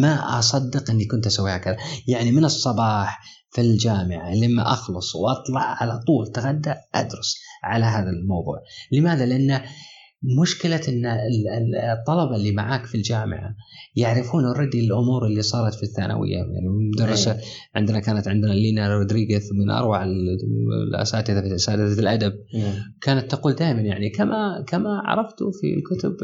ما أصدق إني كنت اسويها كذا يعني من الصباح في الجامعة لما أخلص وأطلع على طول تغدى أدرس على هذا الموضوع. لماذا؟ لأن مشكلة إن الطلبة اللي معاك في الجامعة يعرفون already الأمور اللي صارت في الثانوية يعني مدرسة أيه. عندنا كانت عندنا لينا رودريغيز من أروع الأساتذة في أساتذة الأدب أيه. كانت تقول دائما يعني كما كما عرفت في الكتب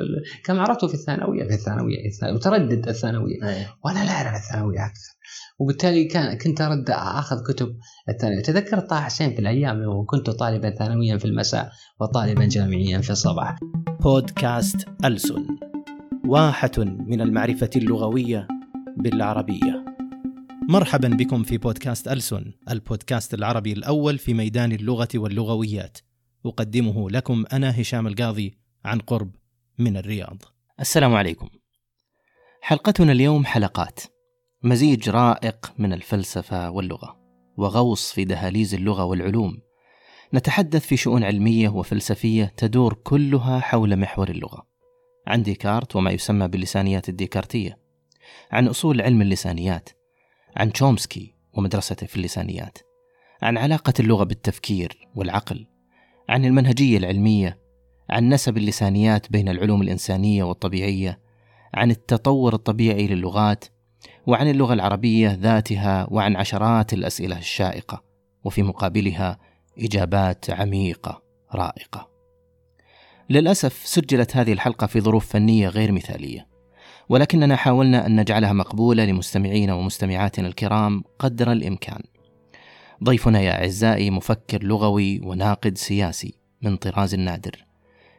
كما عرفت في الثانوية في الثانوية وتردد الثانوية أيه. وأنا لا أعرف الثانوية أكثر وبالتالي كان كنت أرد أخذ كتب الثانوية. تذكر طه حسين في الأيام وكنت طالبا ثانويا في المساء وطالبا جامعيا في الصباح. بودكاست ألسن واحة من المعرفة اللغوية بالعربية. مرحبا بكم في بودكاست ألسن البودكاست العربي الأول في ميدان اللغة واللغويات. أقدمه لكم أنا هشام القاضي عن قرب من الرياض. السلام عليكم. حلقتنا اليوم حلقات. مزيج رائق من الفلسفة واللغة وغوص في دهاليز اللغة والعلوم. نتحدث في شؤون علمية وفلسفية تدور كلها حول محور اللغة. عن ديكارت وما يسمى باللسانيات الديكارتية. عن أصول علم اللسانيات عن تشومسكي ومدرسته في اللسانيات عن علاقة اللغة بالتفكير والعقل عن المنهجية العلمية عن نسب اللسانيات بين العلوم الإنسانية والطبيعية عن التطور الطبيعي للغات وعن اللغة العربية ذاتها وعن عشرات الأسئلة الشائقة وفي مقابلها إجابات عميقة رائقة. للأسف سجلت هذه الحلقة في ظروف فنية غير مثالية، ولكننا حاولنا أن نجعلها مقبولة لمستمعينا ومستمعاتنا الكرام قدر الإمكان. ضيفنا يا أعزائي مفكر لغوي وناقد سياسي من طراز نادر،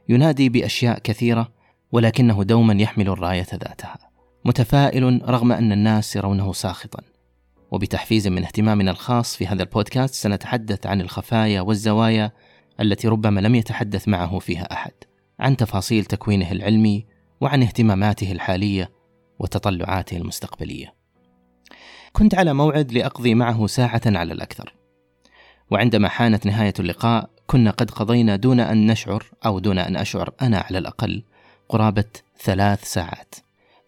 ينادي بأشياء كثيرة ولكنه دوما يحمل الراية ذاتها. متفائل رغم أن الناس يرونه ساخطا. وبتحفيز من اهتمامنا الخاص في هذا البودكاست سنتحدث عن الخفايا والزوايا التي ربما لم يتحدث معه فيها أحد. عن تفاصيل تكوينه العلمي وعن اهتماماته الحالية وتطلعاته المستقبلية. كنت على موعد لأقضي معه ساعة على الأكثر. وعندما حانت نهاية اللقاء كنا قد قضينا دون أن نشعر أو دون أن أشعر أنا على الأقل قرابة ثلاث ساعات.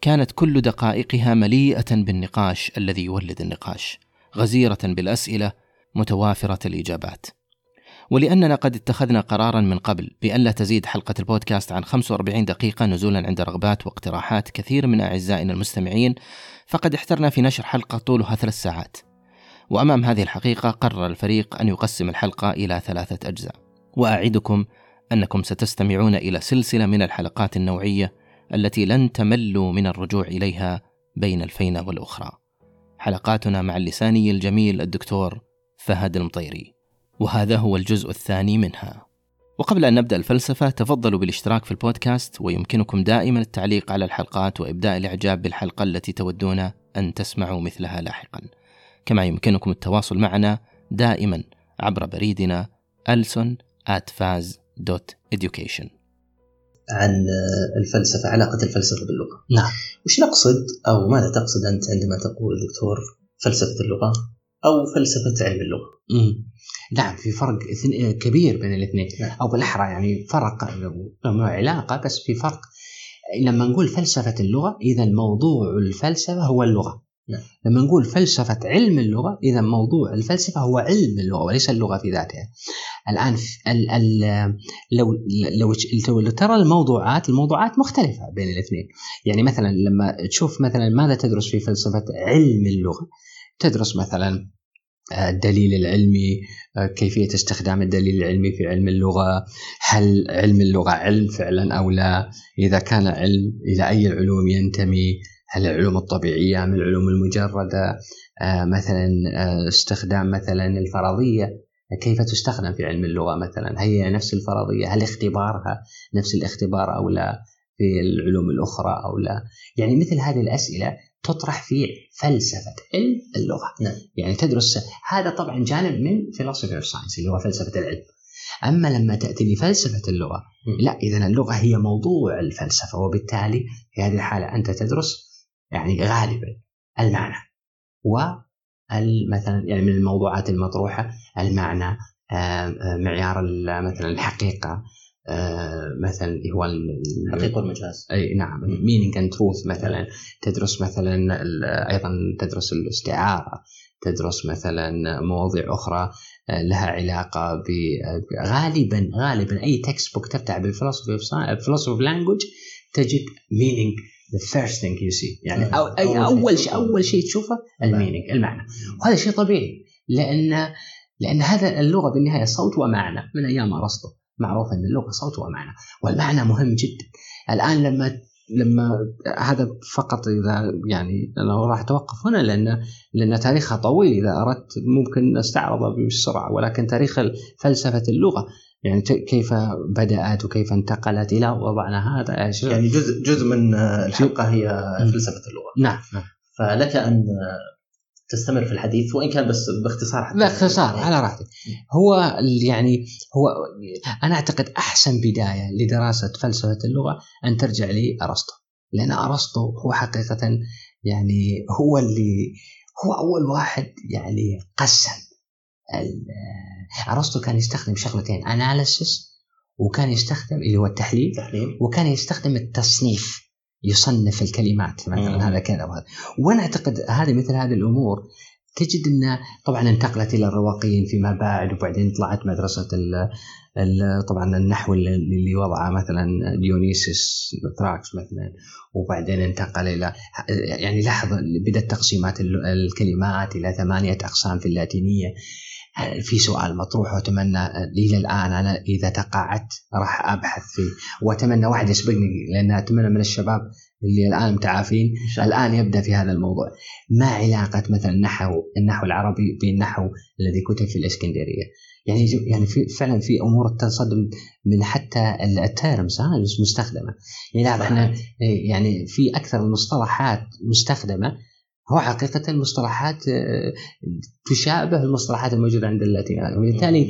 كانت كل دقائقها مليئة بالنقاش الذي يولد النقاش غزيرة بالأسئلة متوافرة الإجابات. ولأننا قد اتخذنا قرارا من قبل بأن لا تزيد حلقة البودكاست عن 45 دقيقة نزولا عند رغبات واقتراحات كثير من أعزائنا المستمعين فقد احترنا في نشر حلقة طولها ثلاث ساعات. وأمام هذه الحقيقة قرر الفريق أن يقسم الحلقة إلى ثلاثة أجزاء. وأعدكم أنكم ستستمعون إلى سلسلة من الحلقات النوعية التي لن تملوا من الرجوع إليها بين الفينة والأخرى. حلقاتنا مع اللساني الجميل الدكتور فهد المطيري. وهذا هو الجزء الثاني منها. وقبل أن نبدأ الفلسفة تفضلوا بالاشتراك في البودكاست ويمكنكم دائما التعليق على الحلقات وإبداء الإعجاب بالحلقة التي تودون أن تسمعوا مثلها لاحقا. كما يمكنكم التواصل معنا دائما عبر بريدنا ألسون at faz.education عن الفلسفة علاقة الفلسفة باللغة نعم وش نقصد أو ماذا تقصد أنت عندما تقول دكتور فلسفة اللغة أو فلسفة علم اللغة مم. نعم في فرق كبير بين الاثنين نعم. أو بالأحرى يعني فرق علاقة بس في فرق لما نقول فلسفة اللغة إذا موضوع الفلسفة هو اللغة. لما نقول فلسفة علم اللغة إذا موضوع الفلسفة هو علم اللغة وليس اللغة في ذاتها. الآن ال ال لو لو لو ترى الموضوعات الموضوعات مختلفة بين الاثنين. يعني مثلا لما تشوف مثلا ماذا تدرس في فلسفة علم اللغة؟ تدرس مثلا الدليل العلمي كيفية استخدام الدليل العلمي في علم اللغة هل علم اللغة علم فعلا أو لا؟ إذا كان علم إلى أي العلوم ينتمي؟ هل العلوم الطبيعية من العلوم المجردة آه مثلا آه استخدام مثلا الفرضية. كيف تستخدم في علم اللغة مثلا؟ هي نفس الفرضية هل اختبارها نفس الاختبار أو لا في العلوم الأخرى أو لا؟ يعني مثل هذه الأسئلة تطرح في فلسفة علم اللغة. نعم. يعني تدرس هذا طبعا جانب من of science اللي هو فلسفة العلم. أما لما تأتي لفلسفة اللغة لا إذا اللغة هي موضوع الفلسفة وبالتالي في هذه الحالة أنت تدرس يعني غالبا المعنى. و مثلا يعني من الموضوعات المطروحة المعنى معيار مثلا الحقيقة آه، مثلا اللي هو ال- الحقيقة والمجاز أي نعم meaning and truth مثلا. تدرس مثلا أيضا تدرس الاستعارة تدرس مثلا مواضيع أخرى آه، لها علاقة ب غالبا غالبا أي textbook تفتح بال philosophy of language تجد meaning the first thing you see يعني أو أي أول شيء أول شيء تشوفه. ال meaning المعنى. وهذا شيء طبيعي لأن لأن هذا اللغة بالنهاية صوت ومعنى. من أيام أرسطو معروف أن اللغة صوت ومعنى. والمعنى مهم جدا. الآن لما لما هذا فقط إذا يعني أنا راح أتوقف هنا لأن لأن تاريخها طويل. إذا أردت ممكن استعرضه بسرعة ولكن تاريخ فلسفة اللغة. يعني كيف بدأت وكيف انتقلت إلى وضعنا هذا يعني جزء جزء من الحلقة هي فلسفة اللغة. نعم. نعم فلك أن تستمر في الحديث وإن كان بس باختصار حتى. باختصار على راحتك. هو يعني هو أنا أعتقد أحسن بداية لدراسة فلسفة اللغة أن ترجع لأرسطو. لأن أرسطو هو حقيقة يعني هو اللي هو أول واحد يعني قسم أرسطو كان يستخدم شغلتين أناليسيس وكان يستخدم اللي هو التحليل تحليل. وكان يستخدم التصنيف يصنف الكلمات مم. مثلا هذا كذا وهذا. وأنا أعتقد هذه مثل هذه الأمور تجد أن طبعا انتقلت إلى الرواقيين فيما بعد وبعدين طلعت مدرسة ال ال طبعا النحو اللي وضعه مثلا ديونيسيس ثراكس مثلا وبعدين انتقل إلى يعني لاحظ بدأت تقسيمات ال- الكلمات إلى ثمانية أقسام في اللاتينية. في سؤال مطروح وأتمنى إلى الآن أنا إذا تقاعدت راح أبحث فيه. وأتمنى واحد يسبقني لأن أتمنى من الشباب اللي الآن متعافين الآن يبدأ في هذا الموضوع. ما علاقة مثلا النحو النحو العربي بالنحو الذي كتب في الإسكندرية؟ يعني يعني في فعلا في أمور تصدم من حتى التيرمز المستخدمه يعني إحنا يعني في أكثر المصطلحات مستخدمة هو حقيقة المصطلحات آه، تشابه المصطلحات الموجودة عند اللاتينيين وبالتالي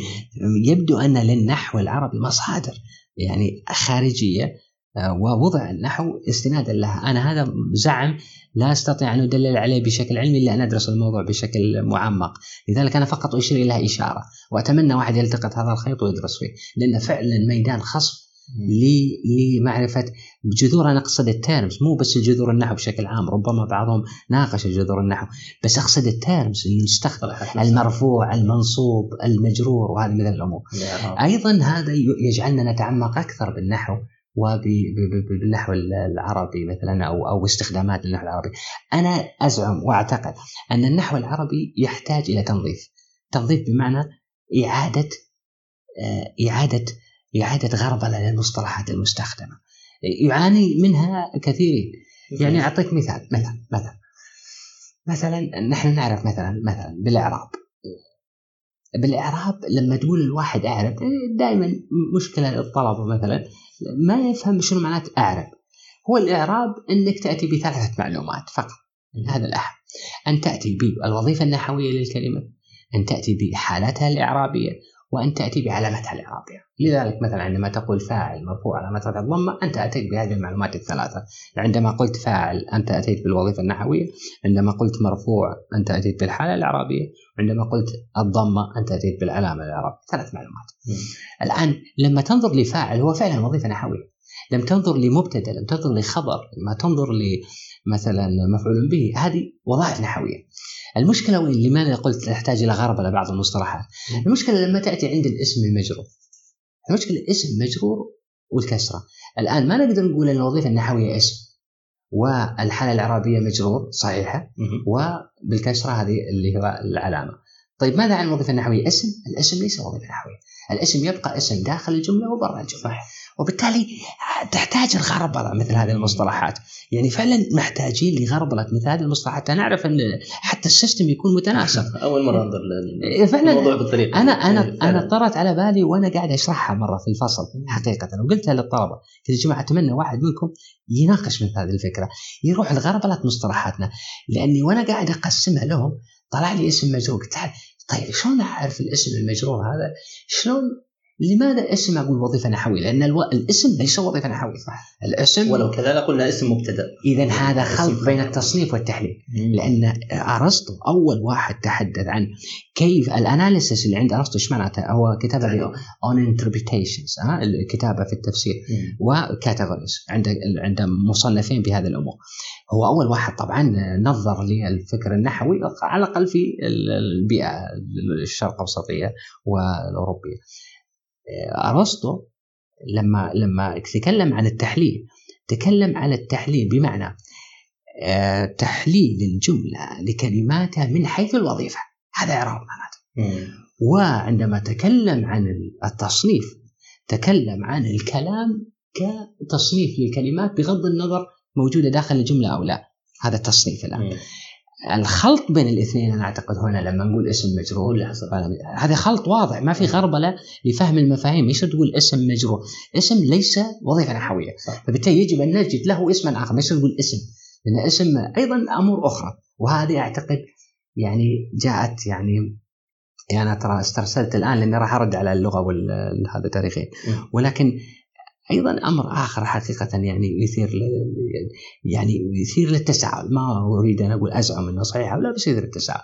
يبدو أن للنحو العربي مصادر يعني خارجية آه، ووضع النحو استنادا لها. أنا هذا زعم لا أستطيع أن أدلل عليه بشكل علمي إلا أن أدرس الموضوع بشكل معمق. لذلك أنا فقط أشير إليها إشارة وأتمنى واحد يلتقط هذا الخيط ويدرس فيه لأن فعلا ميدان خصب ل- لمعرفة جذور أنا أقصد ال terms مو بس الجذور النحو بشكل عام ربما بعضهم ناقش جذور النحو بس أقصد ال terms اللي نستخدم المرفوع المنصوب المجرور وهذه من الأمور أيضا هذا يجعلنا نتعمق أكثر بالنحو وبالنحو العربي مثلا أو أو استخدامات النحو العربي. أنا أزعم وأعتقد أن النحو العربي يحتاج إلى تنظيف. تنظيف بمعنى إعادة آه، إعادة اعاده غربله للمصطلحات المستخدمة. يعاني منها كثيرين. يعني أعطيك مثال مثلا مثلا مثلا نحن نعرف مثلا مثلا بالإعراب. بالإعراب لما تقول الواحد أعرب دائما مشكلة الطلبه مثلا. ما يفهم شنو معنات أعرب. هو الإعراب إنك تأتي بثلاثة معلومات فقط. هذا الاهم أن تأتي بالوظيفة النحوية للكلمة أن تأتي بحالتها الإعرابية وأن تأتي بعلامتها الاعرابيه لذلك مثلا عندما تقول فاعل مرفوع على رفع الضمة أنت أتيت بهذه المعلومات الثلاثة. عندما قلت فاعل أنت أتيت بالوظيفة النحوية. عندما قلت مرفوع أنت أتيت بالحالة الإعرابية. عندما قلت الضمة أنت أتيت بالعلامة الإعرابية. ثلاث معلومات. الآن لما تنظر لفاعل هو فعلا وظيفة نحوية. لم تنظر لمبتدأ لم تنظر لخبر لما تنظر مثلا مفعول به. هذه وظائف نحوية. المشكلة وين؟ لماذا قلت تحتاج إلى غربله بعض المصطلحات؟ المشكلة لما تأتي عند الاسم المجرور المشكلة الاسم مجرور والكسرة. الآن ما نقدر نقول إن الوظيفة النحوية اسم والحالة الإعرابية مجرور صحيحة وبالكسرة هذه اللي هو العلامة. طيب ماذا عن الوظيفه النحويه اسم؟ الاسم ليس وظيفه نحويه الاسم يبقى اسم داخل الجملة وبرا الجملة. صح. وبالتالي تحتاج الغربله مثل هذه المصطلحات. يعني فعلا محتاجين لغربله مثل هذه المصطلحات. نعرف أن حتى السيستم يكون متناسق. أول مرة أنظر فعلا الموضوع بالطريقة. أنا أنا أنا طرت على بالي وأنا قاعد أشرحها مرة في الفصل حقيقة. وقلتها للطلبة قلت يا جماعة أتمنى واحد منكم يناقش مثل هذه الفكرة. يروح لغربله مصطلحاتنا. لأني وأنا قاعد أقسمها لهم طلع لي اسم مجرور قلت طيب شلون أعرف الاسم المجرور هذا؟ شلون لماذا اسم أقول وظيفة نحوية؟ لأن ألو... الاسم ليس وظيفة نحوية صح الاسم ولو كذا قلنا اسم مبتدأ إذا هذا خلط بين. التصنيف والتحليل لأن أرسطو أول واحد تحدث عن كيف الأناليسيس اللي عند أرسطو إيش معناته؟ هو كتابة. On Interpretations الكتابة في التفسير مم. و Categories عنده عنده مصنفين بهذه الأمور. هو أول واحد طبعا نظر للفكر النحوي على الأقل في البيئة الشرق الاوسطيه والأوروبية. أرسطو لما لما تكلم عن التحليل تكلم عن التحليل بمعنى آه، تحليل الجملة لكلماتها من حيث الوظيفة هذا اعراب معناته. وعندما تكلم عن التصنيف تكلم عن الكلام كتصنيف للكلمات بغض النظر موجودة داخل الجملة أو لا هذا التصنيف الآن مم. الخلط بين الاثنين أنا أعتقد هنا لما نقول اسم مجرور هذا خلط واضح ما في غربلة لفهم المفاهيم. ليش تقول اسم مجرور؟ اسم ليس وظيفة نحوية. فبالتالي يجب أن نجد له اسما آخر. ليس نقول اسم؟ لأن اسم أيضا أمور أخرى. وهذه أعتقد يعني جاءت يعني يعني أنا ترى استرسلت الآن لأني راح أرد على اللغة وهذا تاريخيا مم. ولكن أيضا أمر آخر حقيقة يعني يثير يعني يثير للتساؤل. ما أريد أن أقول أزعم إنه صحيح أو لا بس يثير التساؤل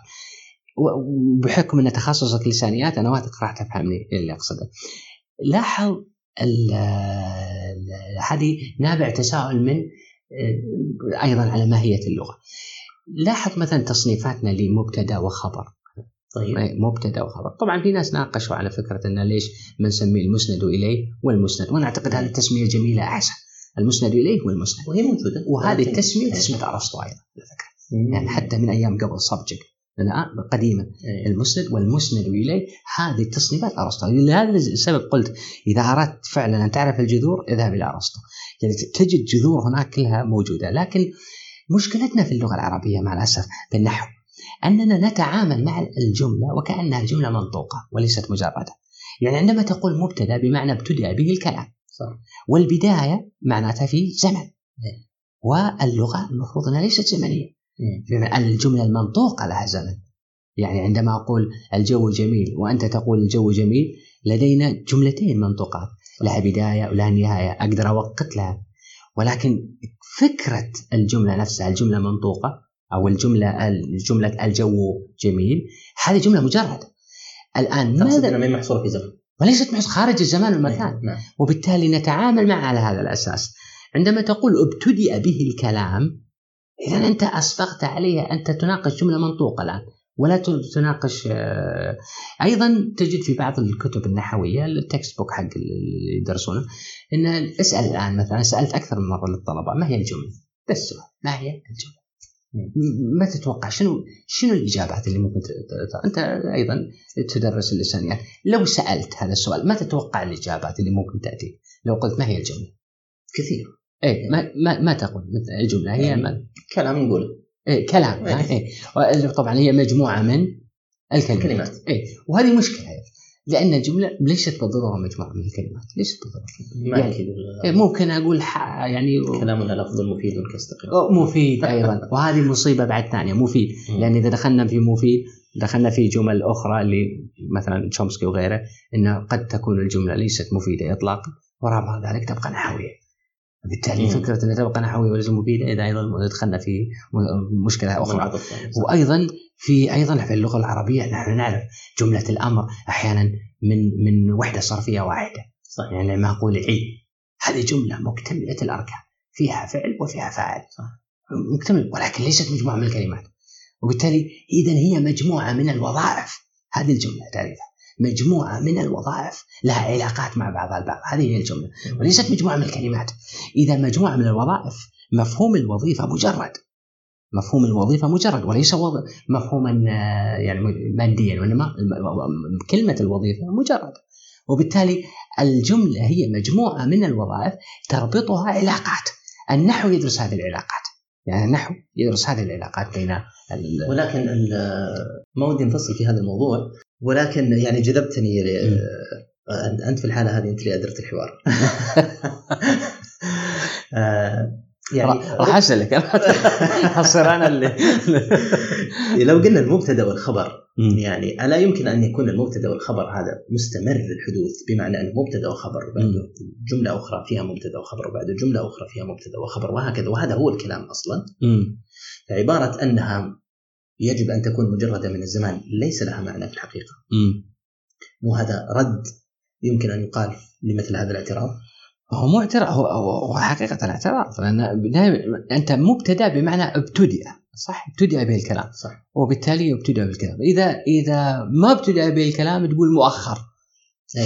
وبحكم أن تخصصك لسانيات أنا واثق راح تفهمني اللي أقصده. لاحظ هذه نابع تساؤل من آه، أيضا على ماهية اللغة. لاحظ مثلا تصنيفاتنا لمبتدأ وخبر. طيب. مبتدا وخبر طبعا في ناس ناقشوا على فكرة إن ليش ما نسميه المسند إليه والمسند. وأنا أعتقد هذه التسمية جميلة أحسن. المسند إليه والمسند. وهي موجودة. وهذه التسمية إيه. تسمية أرسطو أيضا على فكرة. مم. يعني حتى من أيام قبل سبجكت قديما إيه. المسند والمسند إليه هذه التصنيفات أرسطو. لهذا السبب قلت إذا أردت فعلا أن تعرف الجذور اذهب إلى أرسطو. يعني تجد جذور هناك كلها موجودة. لكن مشكلتنا في اللغة العربية مع الأسف بالنحو. أننا نتعامل مع الجملة وكأنها جملة منطوقة وليست مجردة. يعني عندما تقول مبتدأ بمعنى ابتدأ به الكلام. صح. والبداية معناتها في زمن. واللغة المفروض أنها ليست زمنية. مم. بمعنى الجملة المنطوقة لها زمن. يعني عندما أقول الجو جميل وأنت تقول الجو جميل لدينا جملتين منطوقات. لها بداية ولها نهاية. أقدر اوقت لها. ولكن فكرة الجملة نفسها الجملة منطوقه أو الجملة الجمله الجو جميل. هذه جملة مجرده الآن ماذا؟ ما هي محصورة في زمن. وليست محص- خارج الزمان والمكان. نعم وبالتالي نتعامل معه على هذا الأساس. عندما تقول ابتدأ به الكلام اذا أنت اسبقت عليها انت تناقش جملة منطوقة الآن ولا تناقش آه، أيضا تجد في بعض الكتب النحوية التكست بوك حق اللي يدرسونه إن اسأل الآن مثلا سألت أكثر من مرة للطلبة ما هي الجملة؟ بس ما هي الجملة؟ ما تتوقع شنو شنو الإجابات اللي ممكن أنت أيضا تدرس اللسانيات لو سألت هذا السؤال ما تتوقع الإجابات اللي ممكن تأتي لو قلت ما هي الجملة؟ كثير إيه ما ما, ما تقول الجمله هي ما كلام نقوله إيه كلام. ها؟ إيه طبعا هي مجموعة من الكلمات كلمات. إيه وهذه مشكلة. لأن الجملة ليست بالضروره مجموعه من الكلمات؟ ليست بالضروره يعني- إيه ممكن أقول يعني كلامنا لفظ مفيد كاستقيم مفيد أيضا. وهذه مصيبة بعد ثانية مفيد. لأن إذا دخلنا في مفيد دخلنا في جمل أخرى اللي مثلا تشومسكي وغيره إنه قد تكون الجملة ليست مفيدة اطلاقا وراء ذلك تبقى نحوية. بالتالي. فكرة انها تبقى نحويه وليست مفيده إذا أيضا دخلنا في مشكلة أخرى. وأيضا في أيضا في اللغة العربية نحن نعرف جملة الأمر أحيانا من من وحدة صرفية واحدة. صح يعني لما أقول عي هذه جملة مكتملة الأركان فيها فعل وفيها فاعل. مكتمل ولكن ليست مجموعة من الكلمات. وبالتالي اذا هي مجموعة من الوظائف. هذه الجملة تعرفها مجموعة من الوظائف لها علاقات مع بعضها البعض. هذه هي الجملة. وليست مجموعة من الكلمات. إذا مجموعة من الوظائف مفهوم الوظيفة مجرد. مفهوم الوظيفة مجرد وليس مفهوما يعني ماديا وإنما الم- كلمة الوظيفة مجرد. وبالتالي الجملة هي مجموعة من الوظائف تربطها علاقات. النحو يدرس هذه العلاقات. يعني النحو يدرس هذه العلاقات بين ولكن ما ودي نفصل في هذا الموضوع. ولكن يعني جذبتني أنت في الحالة هذه أنت اللي أدرت الحوار. آه، يعني راح أسألك. اصير أنا اللي لو قلنا المبتدأ والخبر يعني ألا يمكن أن يكون المبتدأ والخبر هذا مستمر الحدوث؟ بمعنى انه مبتدا وخبر وبعده جملة أخرى فيها مبتدأ وخبر وبعده جملة أخرى فيها مبتدأ وخبر وهكذا. وهذا هو الكلام أصلا. فعباره أنها يجب أن تكون مجردة من الزمان. ليس لها معنى في الحقيقة. مو هذا رد يمكن أن يقال لمثل هذا الاعتراض؟ هو مو اعتراض هو, هو حقيقة اعتراض لأن أنت مبتدأ بمعنى ابتدأ صح؟ ابتدأ به الكلام. صح. وبالتالي ابتدأ بالكلام. إذا إذا ما ابتدأ به الكلام تقول مؤخر.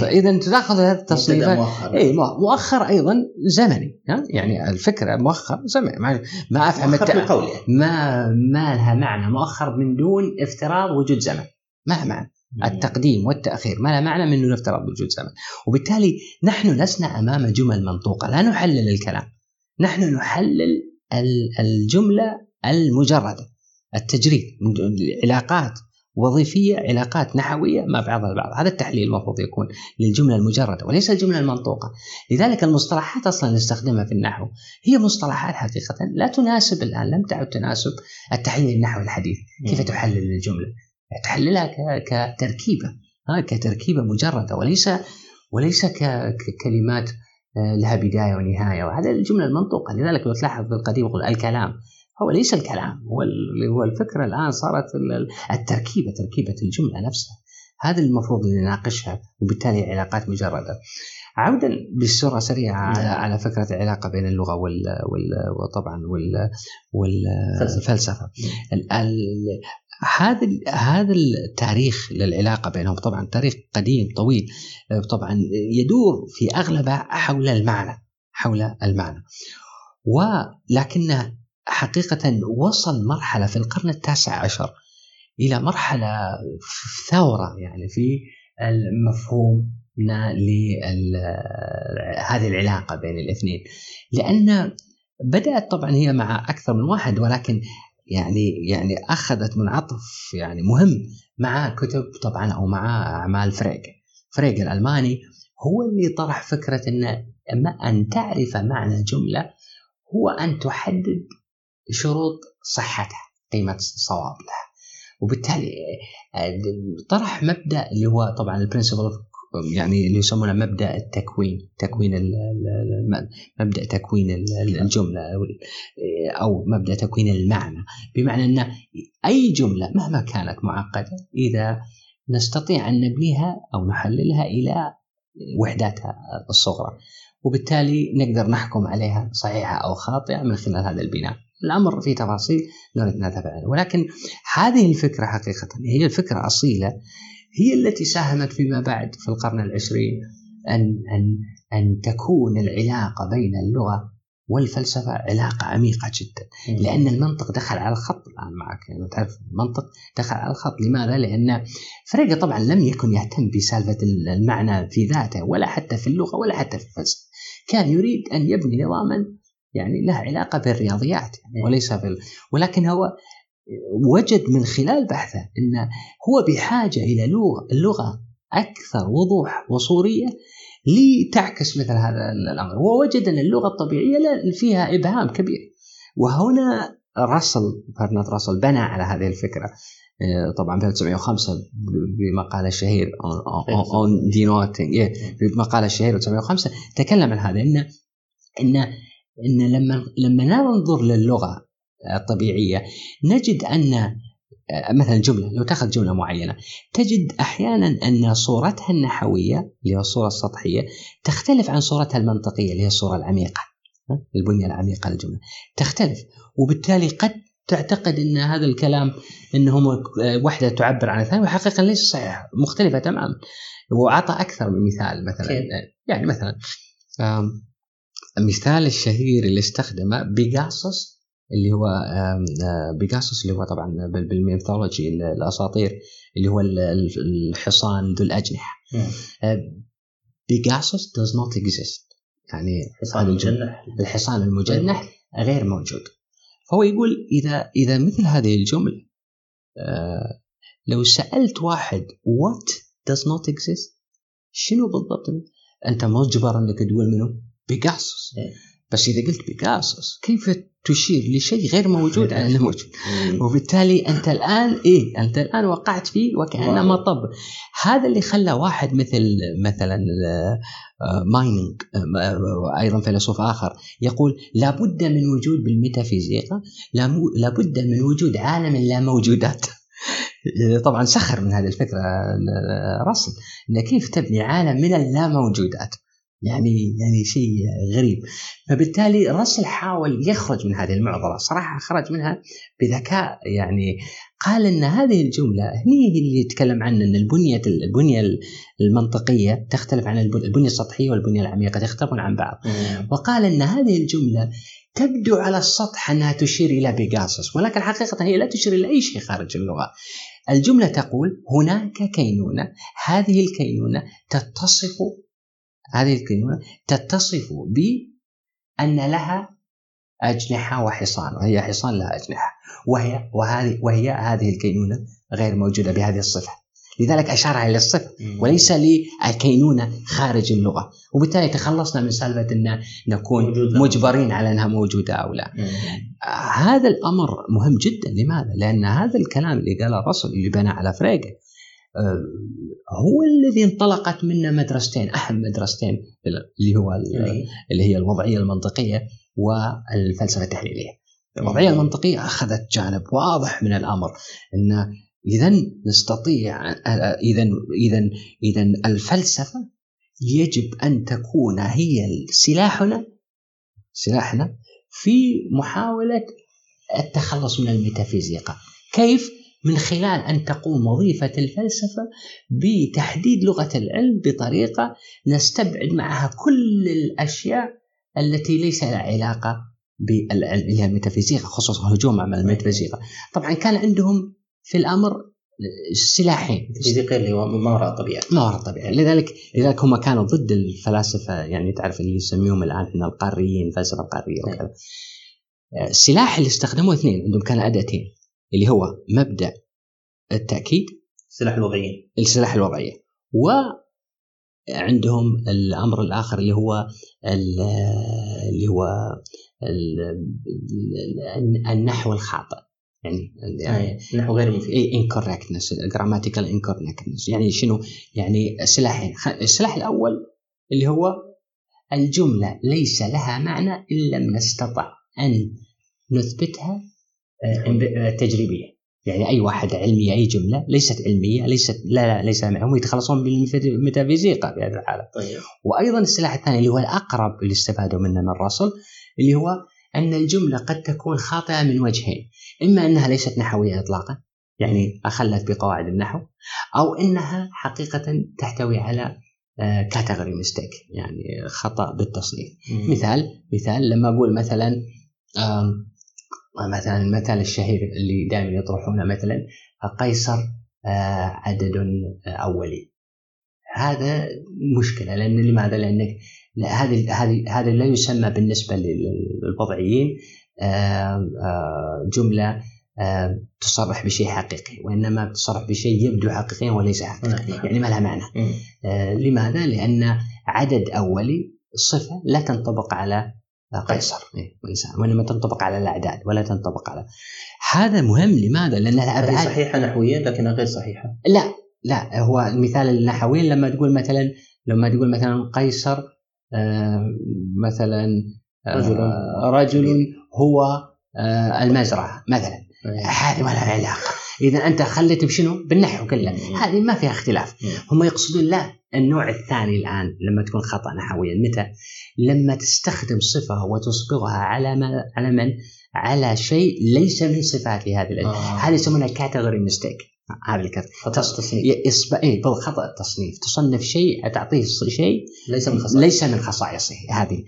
فإذا انت تاخذ هذه التصنيفات مؤخر. اي مؤخر أيضا زمني ها؟ يعني الفكرة مؤخر زمني. ما, ما أفهم مؤخر الت... يعني. ما ما لها معنى. مؤخر من دون افتراض وجود زمن. ما لها معنى. التقديم والتأخير ما لها معنى من دون افتراض وجود زمن. وبالتالي نحن لسنا أمام جمل منطوقة. لا نحلل الكلام. نحن نحلل الجملة المجردة. التجريد. علاقات وظيفية علاقات نحوية مع بعضها البعض. هذا التحليل المفروض يكون للجملة المجردة وليس الجملة المنطوقة. لذلك المصطلحات أصلا نستخدمها في النحو. هي مصطلحات حقيقة لا تناسب الآن لم تعد تناسب التحليل النحوي الحديث. كيف تحلل الجملة؟ تحللها كتركيبة. ها كتركيبة مجردة وليس وليس ككلمات لها بداية ونهاية. وهذا الجملة المنطوقة. لذلك لو تلاحظ في القديم يقول الكلام. هو ليس الكلام هو هو الفكرة الآن صارت التركيبة تركيبة الجملة نفسها. هذا المفروض نناقشها وبالتالي علاقات مجردة. عودا بصورة سريعة على, على فكرة العلاقة بين اللغة وال, وال وطبعا وال والفلسفه هذا هذا التاريخ للعلاقة بينهم طبعا تاريخ قديم طويل. طبعا يدور في أغلبه حول المعنى حول المعنى. ولكن حقيقة وصل مرحلة في القرن التاسع عشر إلى مرحلة ثورة يعني في المفهوم لهذه العلاقة بين الاثنين. لأن بدأت طبعا هي مع أكثر من واحد ولكن يعني يعني أخذت منعطف يعني مهم مع كتب طبعا أو مع أعمال فريج فريج الألماني هو اللي طرح فكرة أن أن تعرف معنى جملة هو أن تحدد شروط صحتها قيمة الصواب لها وبالتالي طرح مبدأ اللي هو طبعا البرنسبل يعني اللي يسمونه مبدأ التكوين تكوين مبدأ تكوين الجملة أو مبدأ تكوين المعنى. بمعنى أن أي جملة مهما كانت معقدة إذا نستطيع أن نبنيها أو نحللها إلى وحداتها الصغرى. وبالتالي نقدر نحكم عليها صحيحة أو خاطئة من خلال هذا البناء. الأمر في تفاصيل نريد نذهب عنها ولكن هذه الفكرة حقيقة هي الفكرة أصيلة هي التي ساهمت فيما بعد في القرن العشرين أن أن أن تكون العلاقة بين اللغة والفلسفة علاقة عميقة جدا. لأن المنطق دخل على الخط الآن معك. يعني تعرف المنطق دخل على الخط. لماذا؟ لأن فريقه طبعا لم يكن يهتم بسالفة المعنى في ذاته ولا حتى في اللغة ولا حتى في الفلسفة. كان يريد أن يبني نظاما يعني له علاقة بالرياضيات يعني وليس بال ولكن هو وجد من خلال بحثه إن هو بحاجة إلى لغة اللغة أكثر وضوح وصورية لتعكس مثل هذا الأمر. ووجد أن اللغة الطبيعية فيها إبهام كبير. وهنا راسل برنارد راسل بنى على هذه الفكرة. طبعا في 1905 بمقاله الشهير أون دينوتنج بمقاله الشهير 1905 تكلم عن هذا إن إن إن لما لما ننظر للغة الطبيعية نجد أن مثلا جملة لو تأخذ جملة معينة تجد أحيانا أن صورتها النحوية اللي هي الصورة السطحية تختلف عن صورتها المنطقية اللي هي الصورة العميقة البنية العميقة للجملة. تختلف. وبالتالي قد تعتقد إن هذا الكلام انه وحدة تعبر عن الثانية وحقيقه ليس صحيح مختلفة تماما. وأعطى أكثر من مثال مثلا. يعني مثلا المثال الشهير اللي استخدمه بيجاسوس اللي هو بيجاسوس اللي هو طبعا بالميثولوجي الأساطير اللي هو الحصان ذو الأجنحة. بيجاسوس does not exist. يعني الحصان المجنح. الحصان المجنح غير موجود. فهو يقول إذا إذا مثل هذه الجملة لو سألت واحد what does not exist شنو بالضبط؟ أنت مجبر إنك تقول منه؟ بيجاسوس. بس إذا قلت بيجاسوس كيف تشير لشيء غير موجود؟ على انه موجود. وبالتالي أنت الآن إيه أنت الآن وقعت فيه وكأنه مطب. هذا اللي خلى واحد مثل مثلا مايننج أيضا فيلسوف آخر يقول لابد من وجود بالميتافيزيقا لابد من وجود عالم لا موجودات. طبعا سخر من هذه الفكرة رسل انه كيف تبني عالم من اللا موجودات؟ يعني يعني شيء غريب. فبالتالي راسل حاول يخرج من هذه المعضلة. صراحة خرج منها بذكاء يعني. قال إن هذه الجملة هي اللي يتكلم عن إن البنية البنية المنطقية تختلف عن البنية السطحية والبنية العميقة تختلفون عن بعض. وقال إن هذه الجملة تبدو على السطح أنها تشير إلى بيجاسوس ولكن حقيقة هي لا تشير إلى أي شيء خارج اللغة. الجملة تقول هناك كينونة هذه الكينونة تتصف هذه الكلمة تتصف بأن لها أجنحة وحصان وهي حصان لها أجنحة. وهي وهذه وهي هذه الكينونة غير موجودة بهذه الصفة. لذلك أشار إلى الصفة وليس للكينونة خارج اللغة. وبالتالي تخلصنا من سالفة أن نكون مجبرين على أنها موجودة أو لا. هذا الأمر مهم جدا. لماذا؟ لأن هذا الكلام اللي قاله الرسول اللي بنى على فريقه هو الذي انطلقت منه مدرستين اهم مدرستين اللي هو اللي هي الوضعية المنطقية والفلسفة التحليلية. الوضعية المنطقية أخذت جانب واضح من الأمر إن اذا نستطيع اذا اذا اذا الفلسفة يجب أن تكون هي سلاحنا سلاحنا في محاولة التخلص من الميتافيزيقا. كيف؟ من خلال أن تقوم وظيفة الفلسفة بتحديد لغة العلم بطريقة نستبعد معها كل الأشياء التي ليس لها علاقة بالعلم اللي هي الميتافيزيقا خصوصا هجوم على الميتافيزيقا. طبعا كان عندهم في الأمر سلاحين. الفيزيقيا اللي هو ما وراء الطبيعة. ما وراء الطبيعة. لذلك لذلك هم كانوا ضد الفلاسفة يعني تعرف اللي يسميهم الآن إحنا القاريين الفلسفه القارية وكذا. السلاح اللي استخدموه اثنين عندهم كان أداتين. اللي هو مبدأ التأكيد سلاح الوضعيين السلاح الوضعية. وعندهم الأمر الآخر اللي هو اللي هو النحو الخاطئ. يعني يعني النحو غير مفيد. incorrectness grammatical incorrectness يعني شنو؟ يعني سلاحين. السلاح الأول اللي هو الجملة ليس لها معنى ان لم نستطع أن نثبتها تجريبيه يعني أي واحد علمي أي جملة ليست علمية ليست لا لا ليس هم يتخلصون بالميتافيزيقا في هذه الحالة. طيب. وأيضا السلاح الثاني اللي هو الأقرب اللي استفادوا منه من رسل اللي هو أن الجملة قد تكون خاطئة من وجهين. إما أنها ليست نحوية اطلاقا يعني أخلت بقواعد النحو أو إنها حقيقة تحتوي على category آه، mistake يعني خطأ بالتصنيف. مثال مثال لما أقول مثلا مثلا المثال الشهير اللي دائما يطرحونه مثلا قيصر آه، عدد آه، اولي هذا مشكلة لأن لماذا؟ لأنك هذه هذه هذا لا يسمى بالنسبة للوضعيين آه، جملة تصرح بشيء حقيقي وإنما تصرح بشيء يبدو حقيقيا وليس حقيقي نعم. يعني ما لها معنى لماذا؟ لأن عدد اولي صفة لا تنطبق على قيصر. إيه وإنما تنطبق على الأعداد ولا تنطبق على هذا مهم لماذا؟ لأن الابعاد صحيحة نحويا لكنها غير صحيحة. لا لا. هو المثال النحوي لما تقول مثلا لما تقول مثلا قيصر آه مثلا آه رجل. رجل هو آه المزرعة مثلا. إيه. هذه ما لها علاقة. إذا أنت خليت بشنو؟ بالنحو كله هذه ما فيها اختلاف هم يقصدون لا النوع الثاني الآن لما تكون خطأ نحويا متى؟ لما تستخدم صفة وتسبغها على ما على من؟ على شيء ليس من صفات هذه آه. هذه يسمونها category mistake هذا ال category خطأ التصنيف. يصب... اي خطأ التصنيف. تصنف شيء تعطيه شيء ليس من خصائصه. ليس من خصائصه. هذه.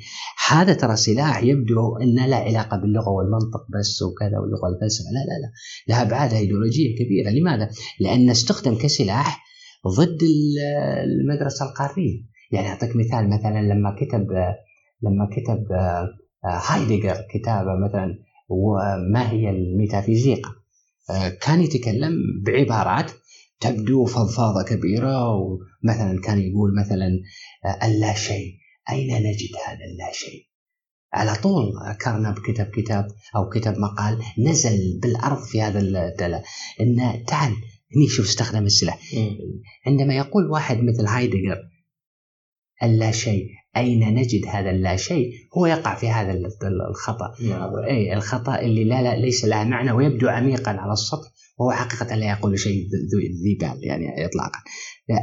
هذا ترى سلاح يبدو انه لا علاقة باللغة والمنطق بس وكذا واللغة والفلسفة. لا لا لا. لها أبعاد إيديولوجية كبيرة. لماذا؟ لأنه استخدم كسلاح ضد المدرسة القارية. يعني أعطيك مثال مثلا لما كتب لما كتب آه، هايدجر كتابة مثلا وما هي الميتافيزيقا آه، كان يتكلم بعبارات تبدو فضفاضة كبيرة ومثلا كان يقول مثلا آه، اللا شيء. أين نجد هذا اللا شيء؟ على طول كارنب كتب كتاب أو كتب مقال نزل بالأرض في هذا الدلة. إن تعال هني شوف استخدم السلاح. عندما يقول واحد مثل هايدجر اللا شيء. أين نجد هذا اللا شيء؟ هو يقع في هذا الخطأ. نعم. اي الخطأ اللي لا, لا ليس له معنى ويبدو عميقا على السطح وهو حقيقة لا يقول شيء ذي بال يعني إطلاقا.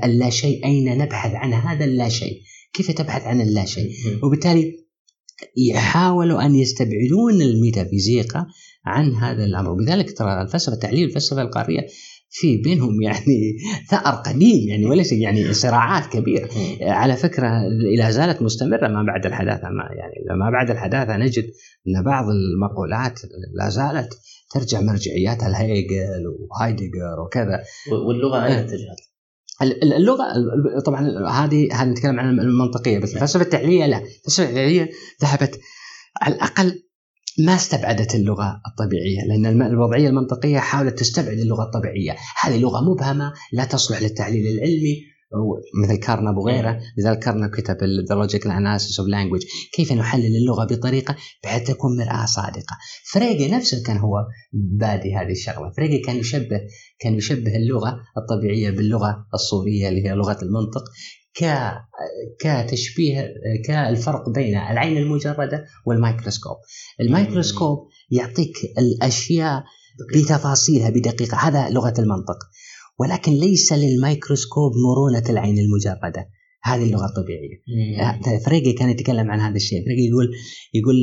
اللا شيء أين نبحث عن هذا اللا شيء؟ كيف تبحث عن اللا شيء؟ وبالتالي يحاولوا أن يستبعدون الميتافيزيقا عن هذا الأمر. وبذلك ترى الفلسفة التحليل الفلسفة القارية في بينهم يعني ثأر قديم يعني وليس يعني صراعات كبيرة. على فكرة لا زالت مستمرة ما بعد الحداثة ما يعني ما بعد الحداثة نجد أن بعض المقولات لا زالت ترجع مرجعياتها لهيجل وهايدجر وكذا. واللغة أين اتجهت؟ اللغة طبعا هذه هذه نتكلم عن المنطقية بس الفلسفة التحليليه لا الفلسفة التحليليه ذهبت على الأقل ما استبعدت اللغة الطبيعية لأن الوضعية المنطقية حاولت تستبعد اللغة الطبيعية. هذه لغة مبهمة لا تصلح للتحليل العلمي مثل كارنب وغيره لذلك كارنب كتب Logical Analysis of Language. كيف نحلل اللغة بطريقة بحيث تكون مرآة صادقة؟ فريجي نفسه كان هو بادي هذه الشغلة. فريجي كان يشبه كان يشبه اللغة الطبيعية باللغة الصورية اللي هي لغة المنطق. ك كتشبيه كالفرق بين العين المجردة والميكروسكوب. الميكروسكوب يعطيك الأشياء بتفاصيلها بدقيقة. هذا لغة المنطق. ولكن ليس للميكروسكوب مرونة العين المجردة. هذه اللغة الطبيعية. آه، فريجي كان يتكلم عن هذا الشيء. فريجي يقول يقول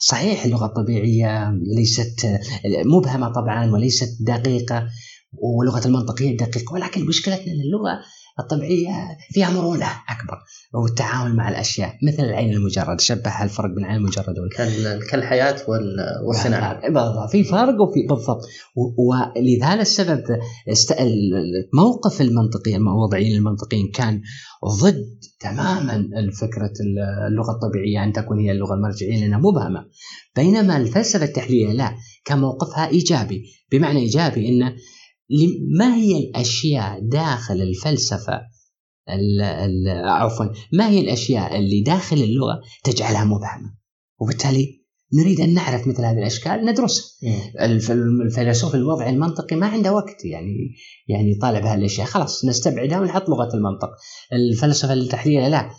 صحيح اللغة الطبيعية ليست مبهمة طبعا وليست دقيقة ولغة المنطقية دقيقة ولكن مشكلتنا أن اللغة الطبيعية فيها مرونة أكبر والتعامل مع الأشياء مثل العين المجرد شبه الفرق بين العين المجرد كالحياة والصناعة بالضبط في فرق وفي بالضبط. ولهذا السبب موقف المنطقيين الوضعيين المنطقيين كان ضد تماما فكرة اللغة الطبيعية أن تكون هي اللغة المرجعية لأنها مبهمة بينما الفلسفة التحليلية لا كان موقفها إيجابي بمعنى إيجابي أنه ما هي الأشياء داخل الفلسفة عفوا ما هي الأشياء اللي داخل اللغة تجعلها مبهمة؟ وبالتالي نريد أن نعرف مثل هذه الأشكال ندرسها. الفيلسوف الوضعي المنطقي ما عنده وقت يعني يعني يطالع بهالاشياء خلاص نستبعدها ونحط لغة المنطق. الفلسفة التحليلية لا.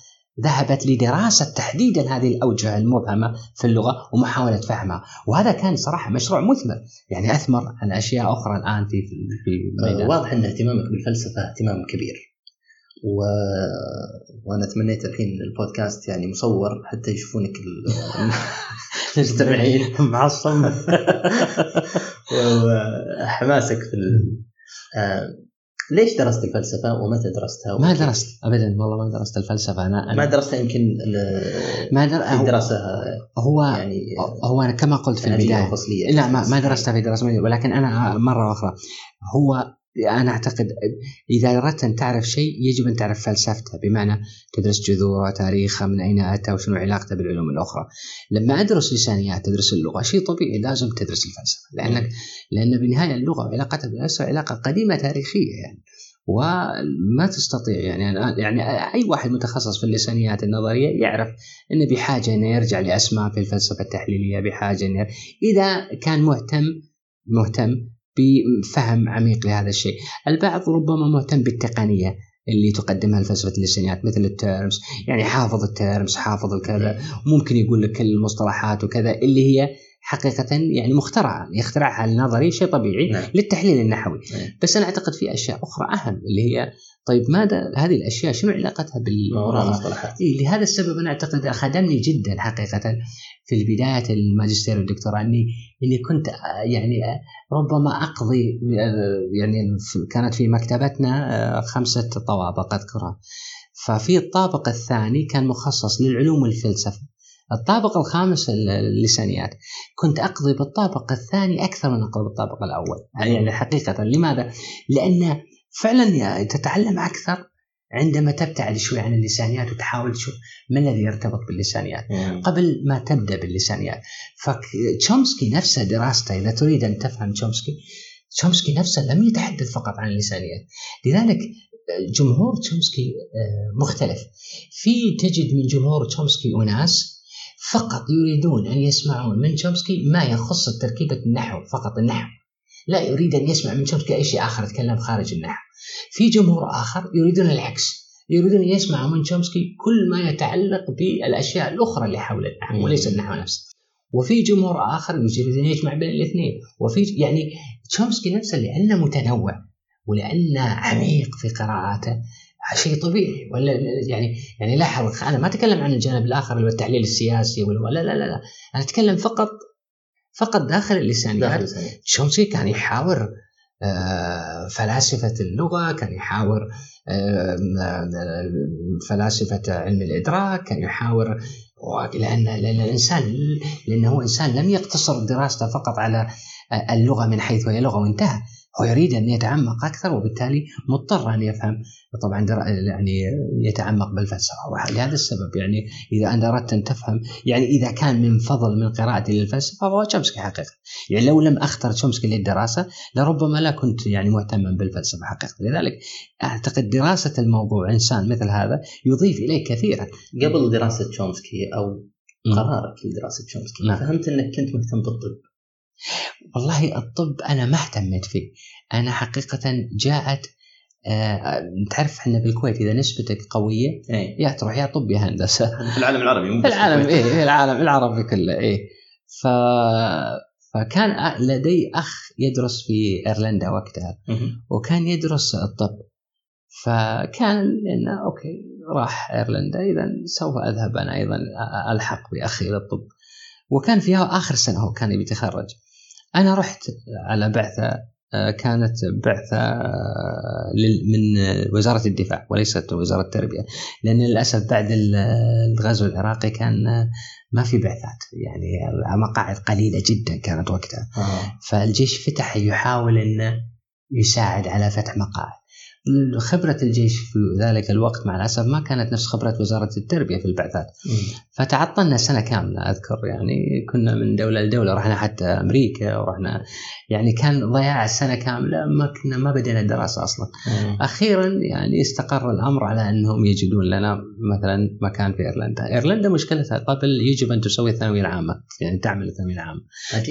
ذهبت لدراسة تحديدا هذه الأوجه المبهمة في اللغة ومحاولة فهمها. وهذا كان صراحة مشروع مثمر. يعني أثمر على أشياء أخرى الآن في في ميدان. واضح أن اهتمامك بالفلسفة اهتمام كبير. و... وأنا تمنيت الحين البودكاست يعني مصور حتى يشوفونك المستمعين. معصم وحماسك في ال... ليش درست الفلسفة ومتى درستها؟ ما درست ابدا والله ما درست الفلسفة. أنا, أنا ما درستها يمكن ما در... في دراسة هو يعني هو أنا كما قلت في البداية. لا ما, ما درستها في دراسة ولكن أنا مرة أخرى هو أنا أعتقد إذا أردت أن تعرف شيء يجب أن تعرف فلسفته بمعنى تدرس جذوره تاريخه من أين أتى وشنو علاقته بالعلوم الأخرى. لما أدرس لسانيات تدرس اللغة شيء طبيعي لازم تدرس الفلسفة لانك لأن بالنهايه اللغة وعلاقتها بالفلسفة علاقة قديمة تاريخية يعني. وما تستطيع يعني يعني أي واحد متخصص في اللسانيات النظرية يعرف إنه بحاجة إنه يرجع لأسماء في الفلسفة التحليلية بحاجة انه إذا كان مهتم مهتم بفهم عميق لهذا الشيء البعض ربما مهتم بالتقنية اللي تقدمها الفلسفة اللسانيات مثل التيرمز يعني حافظ التيرمز حافظ الكذا ممكن يقول لك المصطلحات وكذا اللي هي حقيقة يعني مخترعة يخترعها النظري شيء طبيعي نعم. للتحليل النحوي نعم. بس أنا أعتقد في أشياء أخرى أهم اللي هي طيب ماذا؟ هذه الأشياء شنو علاقتها بالمصطلحات؟ إيه لهذا السبب أنا أعتقد خدمني جدا حقيقه في بدايه الماجستير والدكتوراه إني إني كنت يعني ربما أقضي يعني كانت في مكتبتنا خمسة طوابق أذكرها. ففي الطابق الثاني كان مخصص للعلوم والفلسفة. الطابق الخامس اللسانيات. كنت أقضي بالطابق الثاني أكثر من أقضي بالطابق الأول. يعني حقيقه لماذا؟ لأن فعلا تتعلم أكثر عندما تبتعد شوي عن اللسانيات وتحاول تشوف ما الذي يرتبط باللسانيات. مم. قبل ما تبدأ باللسانيات. فتشومسكي نفسه دراسته إذا تريد أن تفهم تشومسكي تشومسكي نفسه لم يتحدث فقط عن اللسانيات. لذلك جمهور تشومسكي آه، مختلف. في تجد من جمهور تشومسكي أناس فقط يريدون أن يسمعون من تشومسكي ما يخص تركيبة النحو فقط النحو. لا يريد أن يسمع من تشومسكي أي شيء آخر يتكلم خارج النحو. في جمهور آخر يريدون العكس يريدون ان يسمعوا من تشومسكي كل ما يتعلق بالأشياء الأخرى اللي حول النحو وليس النحو نفسه. وفي جمهور آخر يريد أن يجمع بين الاثنين. وفي يعني تشومسكي نفسه لأنه متنوع ولأنه عميق في قراءاته شيء طبيعي. ولا يعني يعني لاحظ أنا ما أتكلم عن الجانب الآخر اللي هو التحليل السياسي ولا لا لا لا أنا أتكلم فقط فقط داخل اللسانيات تشومسكي كان يحاور آه، فلاسفة اللغة كان يحاور آه، فلاسفة علم الإدراك كان يحاور لأن لأن الإنسان لأنه إنسان لم يقتصر دراسته فقط على اللغة من حيث هي لغة وانتهى. هو يريد أن يتعمق أكثر وبالتالي مضطر أن يفهم. طبعا يعني يتعمق بالفلسفة. ولهذا السبب يعني إذا أنت أردت أن تفهم يعني إذا كان من فضل من قراءتي للفلسفة فهو تشومسكي حقيقة. يعني لو لم أختر تشومسكي للدراسة لربما لا كنت يعني مهتما بالفلسفة حقيقة. لذلك أعتقد دراسة الموضوع إنسان مثل هذا يضيف إليه كثيرا. قبل دراسة تشومسكي أو قرارك لدراسة تشومسكي نعم. فهمت إنك كنت مهتم بالطب. والله الطب أنا ما اهتميت فيه. أنا حقيقة جاءت آه تعرف إحنا بالكويت إذا نسبتك قوية إيه؟ يا تروح يا طب يا هندسة. في العالم العربي مو في العالم إيه في العالم العربي كله إيه. ف فكان لدي أخ يدرس في إيرلندا وقتها وكان يدرس الطب. فكان إنه أوكي راح إيرلندا اذا سوف أذهب أنا أيضا ألحق بأخي إلى الطب وكان فيها آخر سنة هو كان يتخرج. أنا رحت على بعثة آه، كانت بعثة آه، من وزارة الدفاع وليست وزارة التربية لأن للأسف بعد الغزو العراقي كان ما في بعثات يعني مقاعد قليلة جدا كانت وقتها آه. فالجيش فتح يحاول أنه يساعد على فتح مقاعد خبرة الجيش في ذلك الوقت مع الأسف ما كانت نفس خبرة وزارة التربية في البعثات. فتعطلنا سنة كاملة أذكر يعني كنا من دولة لدولة رحنا حتى أمريكا ورحنا يعني كان ضياع سنة كاملة ما كنا ما بدينا الدراسة أصلا. مم. أخيرا يعني استقر الأمر على أنهم يجدون لنا مثلا مكان في إيرلندا. إيرلندا مشكلتها قبل يجب أن تسوي الثانوية العامة يعني تعمل الثانوية العامة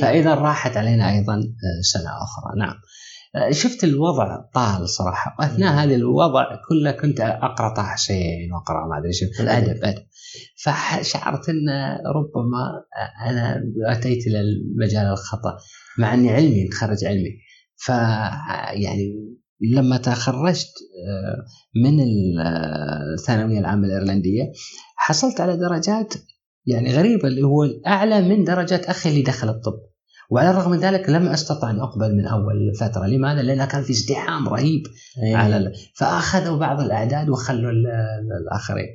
فإذا راحت علينا أيضا آه، سنة أخرى. نعم. شفت الوضع طال صراحة. واثناء هذا الوضع كله كنت أقرأ طه حسين وأقرأ ما أدري شو الأدب. ادب فشعرت إن ربما أنا أتيت إلى المجال الخطأ مع إني علمي متخرج علمي. ف يعني لما تخرجت آه، من الثانوية العامة الإيرلندية حصلت على درجات يعني غريبة اللي هو أعلى من درجات أخي اللي دخل الطب. وعلى الرغم من ذلك لم أستطع أن أقبل من أول فترة، لماذا؟ لأن كان في ازدحام رهيب أيه. على فأخذوا بعض الأعداد وخلوا الآخرين.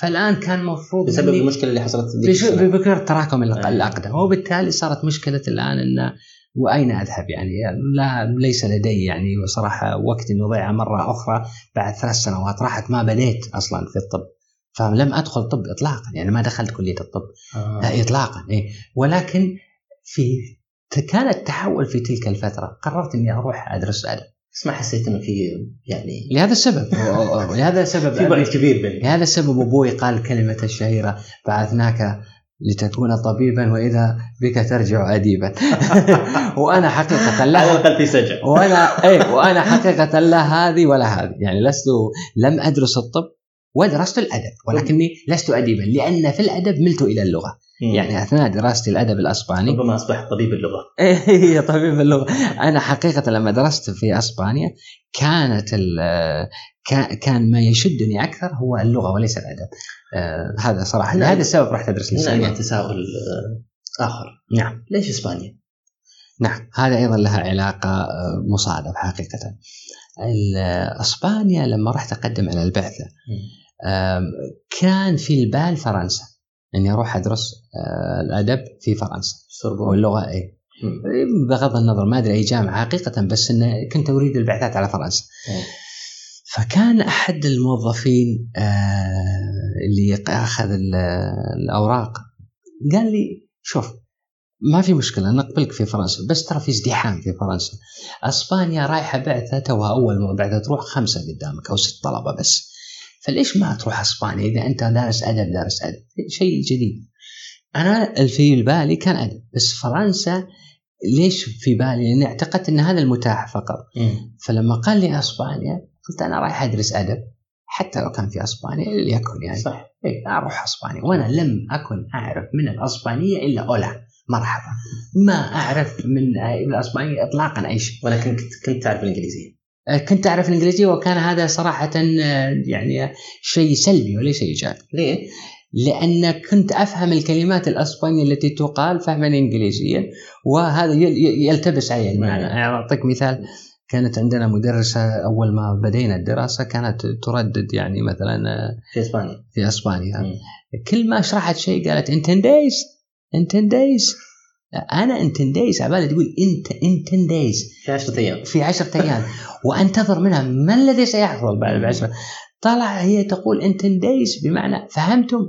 فالآن كان المفروض بسبب المشكلة اللي حصلت بفكره تراكم أيه. الأقدام وبالتالي صارت مشكلة الآن إن وأين أذهب يعني لا ليس لدي يعني صراحة وقت إني اضيعه مرة أخرى بعد ثلاث سنوات راحت ما بديت أصلا في الطب فلم أدخل طب اطلاقا يعني ما دخلت كلية الطب آه. لا اطلاقا إيه. ولكن في كان التحول في تلك الفترة. قررت إني أروح أدرس أدب. بس ما حسيت إنه في يعني لهذا السبب. لهذا السبب في بعد كبير بيني. لهذا السبب أبوي قال الكلمة الشهيرة بعثناك لتكون طبيبا وإذا بك ترجع اديبا. وأنا حقيقة لا. على الاقل في سجع وأنا اي وأنا حقيقة لا هذه ولا هذه. يعني لست لم أدرس الطب. ودرست الأدب ولكني لست اديبا لأن في الأدب ملت إلى اللغة. يعني أثناء دراستي الأدب الأسباني. ربما اصبحت طبيب اللغة. اي طبيب اللغة. أنا حقيقة لما درست في أسبانيا كانت كان ما يشدني أكثر هو اللغة وليس الأدب. آه هذا صراحة لهذا نعم. السبب رحت أدرس لسانيات تساؤل آه، آخر. نعم. ليش إسبانيا؟ نعم هذا أيضا لها علاقة آه، مصادف حقيقة. أسبانيا لما رحت أقدم على البعثة كان في البال فرنسا. إني أروح أدرس آه، الأدب في فرنسا. واللغة اي بغض النظر ما أدري أي جامعة حقيقة بس إنه كنت أريد البعثات على فرنسا. فكان أحد الموظفين آه، اللي أخذ الأوراق قال لي شوف ما في مشكلة نقبلك في فرنسا بس ترى في ازدحام في فرنسا. أسبانيا رايحة بعثة توها أول بعثة تروح خمسة قدامك أو ست طلبة بس. فليش ما تروح أسبانيا؟ إذا أنت دارس أدب دارس أدب. شيء جديد. أنا في بالي كان أدب بس فرنسا ليش في بالي؟ لأني اعتقدت إن هذا المتاح فقط. مم. فلما قال لي أسبانيا قلت أنا رايح أدرس أدب حتى لو كان في أسبانيا ليكن يعني. صح. إيه أروح أسبانيا. وأنا لم أكن أعرف من الأسبانية إلا أولا مرحبا. ما أعرف من الأسبانية اطلاقا أي شيء. ولكن كنت كنت تعرف الإنجليزية. كنت أعرف الإنجليزية وكان هذا صراحة آه، يعني شيء سلبي وليس إيجابي ليه؟ لأن كنت أفهم الكلمات الأسبانية التي تقال فهما انجليزيا وهذا يلتبس علي المعنى. يعني أعطيك مثال كانت عندنا مدرسة أول ما بدينا الدراسة كانت تردد يعني مثلا آه، في إسبانيا في إسبانيا مم. كل ما شرحت شيء قالت entendéis entendéis أنا entendéis على بالي تقول en، en diez في 10 أيام. في عشرة أيام. وأنتظر منها ما الذي سيحصل بعد العشرة. طلع هي تقول entendéis بمعنى فهمتم.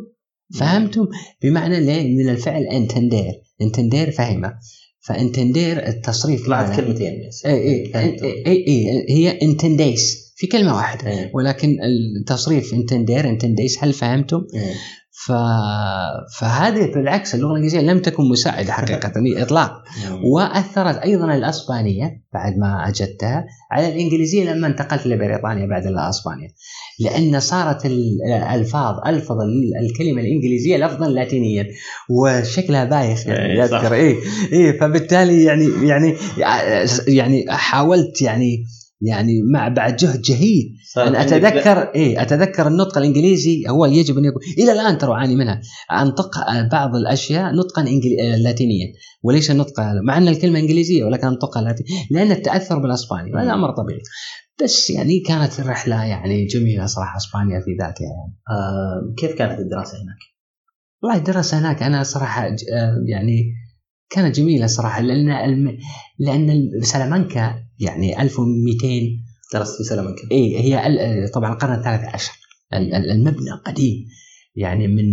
فهمتم بمعنى؟ من الفعل entender entender فهمة. ف entender التصريف طلعت كلمتين بس اي اي فهمتم. اي اي هي entendéis في كلمة واحدة. إيه. ولكن التصريف entender entendéis هل فهمتم؟ إيه. ف... فهذه بالعكس اللغة الإنجليزية لم تكن مساعدة حقيقة اطلاق وأثرت أيضا الأسبانية بعد ما أجدتها على الإنجليزية لما انتقلت لبريطانيا بعد أسبانيا لأن صارت الألفاظ ألفظ الكلمة الإنجليزية لفظا لاتينيا وشكلها بايخ يعني إيه،. اذكر اي اي فبالتالي يعني يعني يعني حاولت يعني يعني مع بعد جهد جهيد. أنا أتذكر إيه أتذكر النطق الإنجليزي هو يجب أن يكون. إلى الآن ترى أعاني منها. أنطق بعض الأشياء نطقا إنجلي... آه، لاتينيا. وليس نطقا مع أن الكلمة إنجليزية ولكن أنطقها لاتيني لأن التأثر بالأسباني وهذا أمر طبيعي. بس يعني كانت الرحلة يعني جميلة صراحة أسبانيا في ذاتها يعني. آه كيف كانت الدراسة هناك؟ والله الدراسة هناك أنا صراحة آه، يعني كانت جميلة صراحة لأن الم... لأن سلامانكا يعني 1200 درست في سلامانكا اي هي طبعا القرن الثالث عشر. ال- ال- المبنى قديم يعني من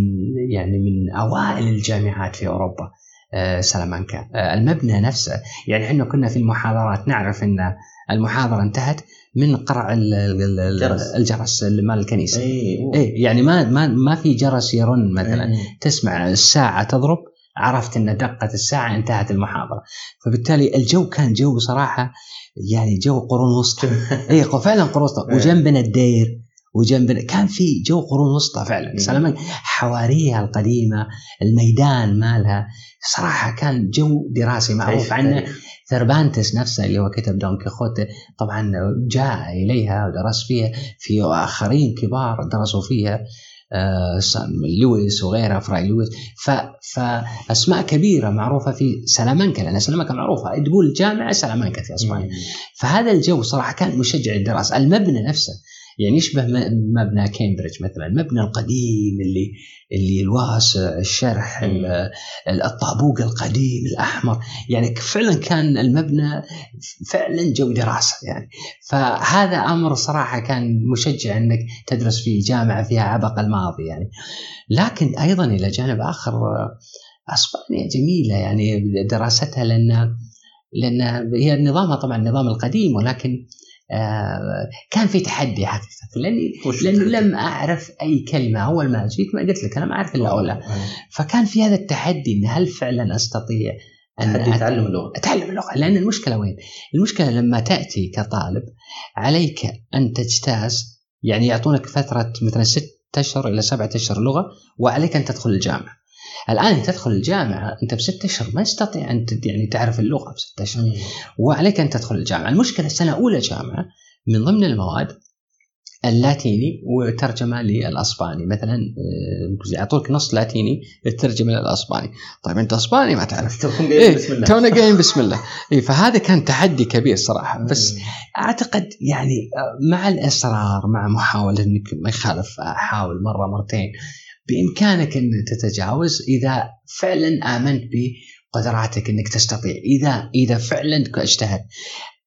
يعني من أوائل الجامعات في أوروبا آه، سلامانكا. آه، المبنى نفسه يعني إحنا كنا في المحاضرات نعرف إن المحاضرة انتهت من قرع ال- ال- ال- جرس. الجرس. مال الكنيسة. اي إيه يعني ما ما ما في جرس يرن مثلا. إيه. تسمع الساعة تضرب عرفت إن دقة الساعة انتهت المحاضرة. فبالتالي الجو كان جو صراحة يعني جو قرون وسطى. اي فعلا قرون وسطى. إيه. وجنبنا الدير وجنبنا كان في جو قرون وسطى فعلا. مم. سلام حواريها القديمة الميدان مالها صراحة كان جو دراسي معروف. عنه ثربانتس نفسه اللي هو كتب دون كيخوتي طبعا جاء إليها ودرس فيها. في آخرين كبار درسوا فيها. لويس وغيرها فراي لويس. ف... فأسماء كبيرة معروفة في سلامانكا لأن سلامانكا معروفة. تقول جامعة سلامانكا في إسبانيا. فهذا الجو صراحة كان مشجع للدراسة. المبنى نفسه يعني يشبه مبنى كامبريدج مثلا المبنى القديم اللي اللي الواسع الشرح ال- الطابوق القديم الأحمر. يعني فعلا كان المبنى فعلا جو دراسة يعني. فهذا أمر صراحة كان مشجع إنك تدرس في جامعة فيها عبق الماضي يعني. لكن أيضا إلى جانب آخر أسبانيا جميلة يعني دراستها لأن لأن هي نظامها طبعا النظام القديم ولكن آه، كان في تحدي حقيقة لأني لأنه التحدي؟ لم أعرف أي كلمة اول ما جيت ما قلت لك أنا ما أعرف إلا اولى فكان في هذا التحدي إن هل فعلا أستطيع أن تحدي تعلم اللغة اتعلم اللغة لأن المشكلة وين؟ المشكلة لما تأتي كطالب عليك أن تجتاز يعني يعطونك فترة مثلا ست أشهر إلى سبعة أشهر لغة وعليك أن تدخل الجامعة. الآن تدخل الجامعة أنت بست أشهر ما تستطيع أن يعني تعرف اللغة بست أشهر. وعليك أن تدخل الجامعة، المشكلة سنه أولى جامعة من ضمن المواد اللاتيني وترجمة للأسباني. مثلا آه، يعطوك نص لاتيني الترجمة للأسباني. طيب أنت أسباني ما تعرف. توكم إيه، بسم الله. تونا جايين بسم الله. إيه فهذا كان تحدي كبير صراحة. بس أعتقد يعني آه، مع الإصرار مع محاولة إنك ما يخالف احاول مرة مرتين. بإمكانك ان تتجاوز إذا فعلا آمنت بقدراتك أنك تستطيع. إذا إذا فعلا اجتهد.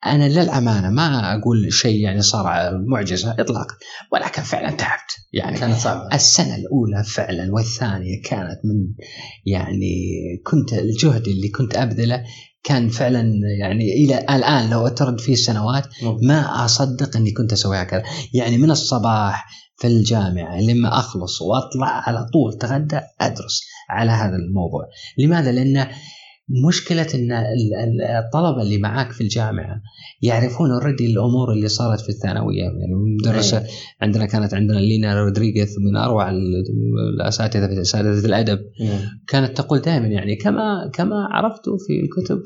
أنا للأمانة ما أقول شيء يعني صار معجزة اطلاقا ولكن فعلا تعبت. يعني كانت صعبة. السنة الأولى فعلا والثانية كانت من يعني كنت الجهد اللي كنت أبذله كان فعلا يعني إلى الآن لو أترد فيه السنوات ما أصدق أني كنت أسوي هكذا. يعني من الصباح في الجامعة لما أخلص وأطلع على طول تغدى أدرس على هذا الموضوع. لماذا؟ لأن مشكلة إن الطلبة اللي معاك في الجامعة يعرفون already الأمور اللي صارت في الثانوية. يعني مدرسة أيه. عندنا كانت عندنا لينا رودريغيز من أروع الأساتذة في أساتذة الأدب. أيه. كانت تقول دائما يعني كما كما عرفت في الكتب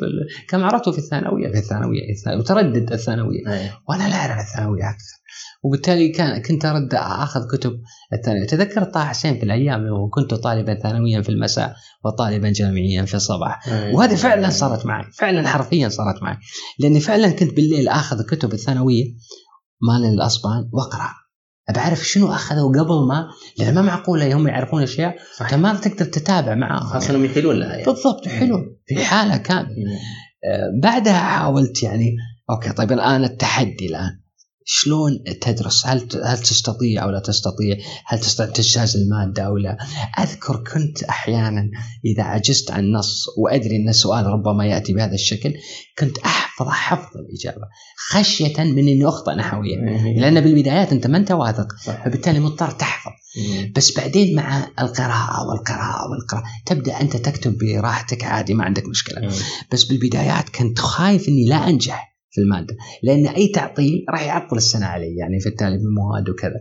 كما عرفت في الثانوية. في الثانوية وتردد الثانوية. أيه. وأنا لا أعرف الثانوية أكثر. وبالتالي كان كنت أرد أخذ كتب الثانوية. تذكر طه حسين في الأيام وكنت طالبا ثانويا في المساء وطالبا جامعيا في الصباح. أيوة. وهذه فعلا صارت معي فعلا حرفيا صارت معي. لأني فعلا كنت بالليل أخذ كتب الثانوية مال الأسبان وأقرأ. بعرف شنو أخذوا قبل ما لأن ما معقولة هم يعرفون أشياء أنت ما تقدر تتابع معاهم. خاصة انهم يحلون لها يعني. بالضبط يحلون. في حالة كاملة. آه، بعدها حاولت يعني أوكي طيب الآن التحدي الآن. شلون تدرس؟ هل هل تستطيع أو لا تستطيع؟ هل تستطيع تجتاز المادة أو لا؟ أذكر كنت أحيانا إذا عجزت عن نص وأدري أن السؤال ربما يأتي بهذا الشكل كنت احفظ حفظ الإجابة خشية من إني أخطأ نحويا. لأن بالبدايات أنت ما أنت واثق فبالتالي مضطر تحفظ. بس بعدين مع القراءة والقراءة والقراءة تبدأ أنت تكتب براحتك عادي ما عندك مشكلة. بس بالبدايات كنت خايف إني لا أنجح. في المادة. لأن أي تعطيل راح يعطل السنة علي يعني في التالي بالمواد وكذا.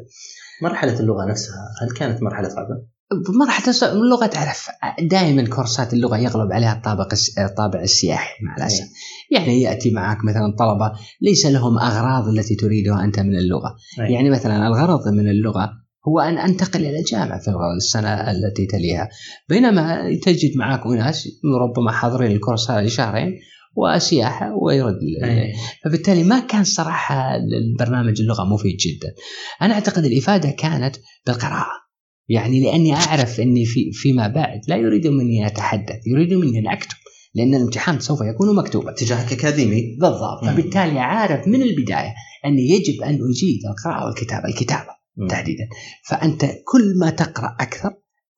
مرحلة اللغة نفسها هل كانت مرحلة صعبه مرحلة اللغة تعرف دائما كورسات اللغة يغلب عليها الطابق الطابع السياحي مع الأسف. أيه. يعني يأتي معك مثلا طلبة ليس لهم أغراض التي تريدها أنت من اللغة. أيه. يعني مثلا الغرض من اللغة هو أن أنتقل إلى الجامعة في السنة التي تليها. بينما تجد معك أناس ربما حاضرين الكورس هذا لشهرين وسياحه ويرد أيه. فبالتالي ما كان صراحة البرنامج اللغة مفيد جدا. أنا أعتقد الإفادة كانت بالقراءة. يعني لأني أعرف أني في فيما بعد لا يريد مني أتحدث، يريد مني أن أكتب. لأن الامتحان سوف يكون مكتوبا اتجاهك اكاديمي بالضبط فبالتالي عارف من البداية أن يجب أن أجيد القراءة والكتابة الكتابة تحديدا فأنت كل ما تقرأ أكثر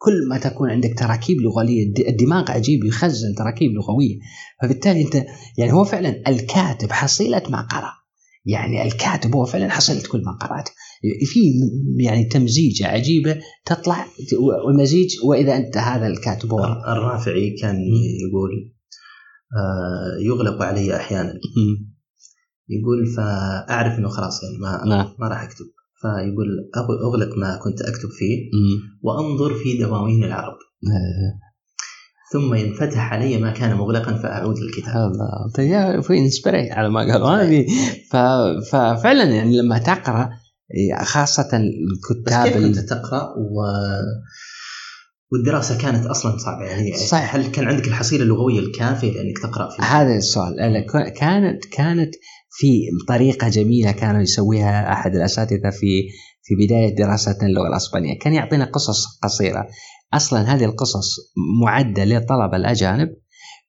كل ما تكون عندك تراكيب لغوية الدماغ عجيب يخزن تراكيب لغوية. فبالتالي أنت يعني هو فعلا الكاتب حصيلة ما قرأ. يعني الكاتب هو فعلا حصيلة كل ما قرأت. في يعني تمزيجه عجيبة تطلع والمزيج وإذا أنت هذا الكاتب هو. الرافعي كان يقول آه يغلق علي أحيانا. يقول فأعرف إنه خلاص يعني ما نعم. ما راح أكتب. فيقول أغلق ما كنت أكتب فيه وأنظر في دواوين العرب. آه. ثم ينفتح علي ما كان مغلقا فأعود للكتاب. الله. طيب انسبريت على ما قالوا هذه ففعلا يعني لما تقرأ خاصة الكتاب بس كيف كنت تقرأ؟ و والدراسة كانت أصلا صعبة. يعني صحيح. هل كان عندك الحصيلة اللغوية الكافية لأنك تقرأ فيها؟ هذا السؤال. كانت كانت في طريقة جميلة كانوا يسويها أحد الأساتذة في في بداية دراستنا اللغة الأسبانية. كان يعطينا قصص قصيرة. أصلا هذه القصص معدة للطلبة الأجانب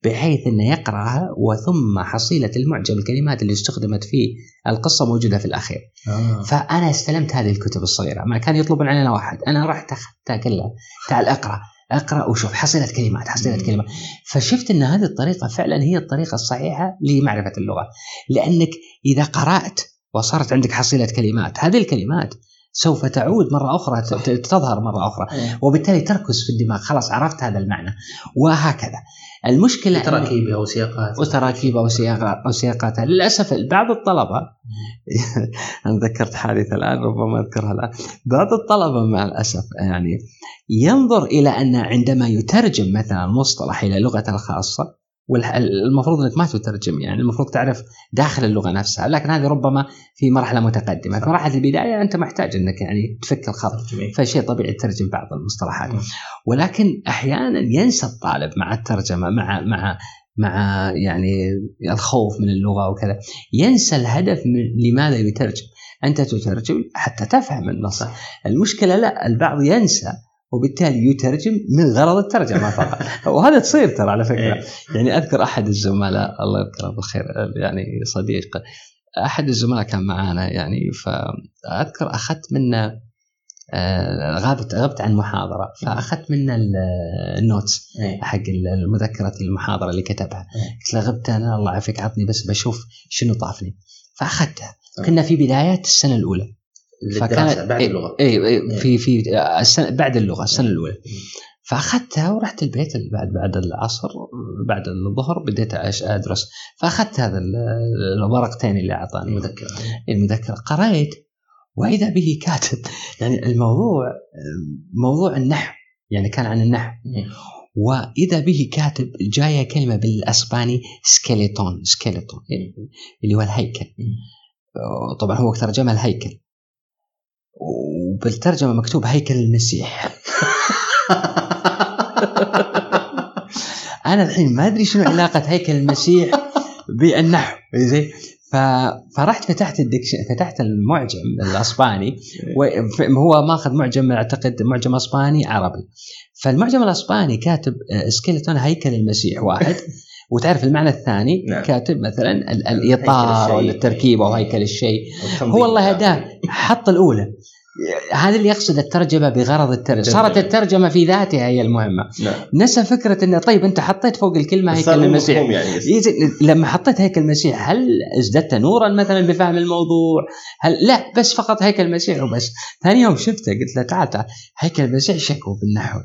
بحيث إنه يقرأها وثم حصيلة المعجم الكلمات اللي استخدمت في القصة موجودة في الأخير. آه. فأنا استلمت هذه الكتب الصغيرة، ما كان يطلبون علينا واحد، أنا رحت أخذتها كلها، تعال أقرأ، أقرأ وشوف حصيله كلمات حصيله كلمات. فشفت إن هذه الطريقة فعلا هي الطريقة الصحيحة لمعرفة اللغة. لأنك إذا قرأت وصارت عندك حصيلة كلمات هذه الكلمات سوف تعود مرة أخرى تظهر مرة أخرى. وبالتالي تركز في الدماغ. خلاص عرفت هذا المعنى. وهكذا. المشكلة تراكيبها وسياقاتها وتراكيبها وسياقاتها للأسف بعض الطلبة أنا ذكرت حادثة الآن ربما أذكرها الآن. بعض الطلبة مع الأسف يعني ينظر إلى أن عندما يترجم مثلا مصطلح إلى لغته الخاصة والمفروض إنك ما تترجم يعني المفروض تعرف داخل اللغة نفسها لكن هذه ربما في مرحلة متقدمة. في مرحلة البداية أنت محتاج إنك يعني تفك الخط فشيء طبيعي تترجم بعض المصطلحات. ولكن أحيانا ينسى الطالب مع الترجمة مع مع مع يعني الخوف من اللغة وكذا. ينسى الهدف من لماذا يترجم. أنت تترجم حتى تفهم النص. المشكلة لا البعض ينسى وبالتالي يترجم من غرض الترجمة فقط. وهذا تصير ترى على فكرة. إيه. يعني أذكر أحد الزملاء الله يذكره بالخير يعني صديق أحد الزملاء كان معانا يعني فأذكر أخذت منه آه، غابت غبت عن محاضرة فأخذت منه النوتس إيه. حق مذكره المحاضرة اللي كتبها. إيه. قلت له غبت أنا الله يعافيك عطني بس بشوف شنو طافني. فأخذتها. كنا في بدايات السنة الأولى. فكانت بعد إيه، اللغة. اي اي في في السنة بعد اللغة السنة الأولى. فاخذتها ورحت البيت بعد بعد العصر بعد الظهر بديت أدرس. فأخذت هذا الورقتين اللي أعطاني. المذكرة. المذكرة. قريت وإذا به كاتب. يعني الموضوع موضوع النحو. يعني كان عن النحو. وإذا به كاتب جاية كلمة بالأسباني skeleton skeleton. اللي هو الهيكل. طبعا هو ترجمها الهيكل. وبالترجمة مكتوب هيكل المسيح. أنا الحين ما أدري شنو علاقة هيكل المسيح بالنحو زين؟ فرحت فتحت ال dic فتحت المعجم الأسباني وهو ماخذ معجم أعتقد معجم أسباني عربي. فالمعجم الأسباني كاتب سكيلتون هيكل المسيح واحد. وتعرف المعنى الثاني نعم. كاتب مثلا الإطار ولا التركيبه وهيكل الشيء. هو الله هداه حط الأولى. هذا اللي يقصد الترجمة بغرض الترجمة. صارت الترجمة في ذاتها هي المهمة. نعم. نسى فكرة إنه طيب أنت حطيت فوق الكلمة هيكل المسيح. يعني. لما حطيت هيكل المسيح هل ازددت نورا مثلا بفهم الموضوع؟ هل لا بس فقط هيكل المسيح وبس. ثاني يوم شفته قلت له تعال تعال. هيكل المسيح شكو بالنحو.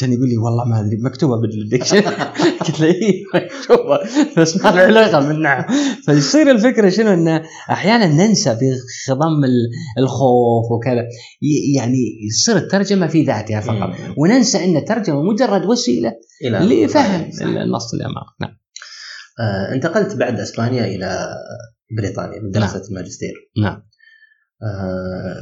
كان يقول لي والله ما أدري مكتوبة بالدكشن قلت له اي مكتوبة بس ما له علاقة بالنحو. فيصير الفكرة شنو؟ إنه أحيانا ننسى في خضم الخوف وكذا. يعني يصير الترجمة في ذاتها فقط مم. وننسى إن الترجمة مجرد وسيلة لفهم النص اللي امامك نعم آه انتقلت بعد إسبانيا إلى بريطانيا لدراسه نعم. الماجستير نعم آه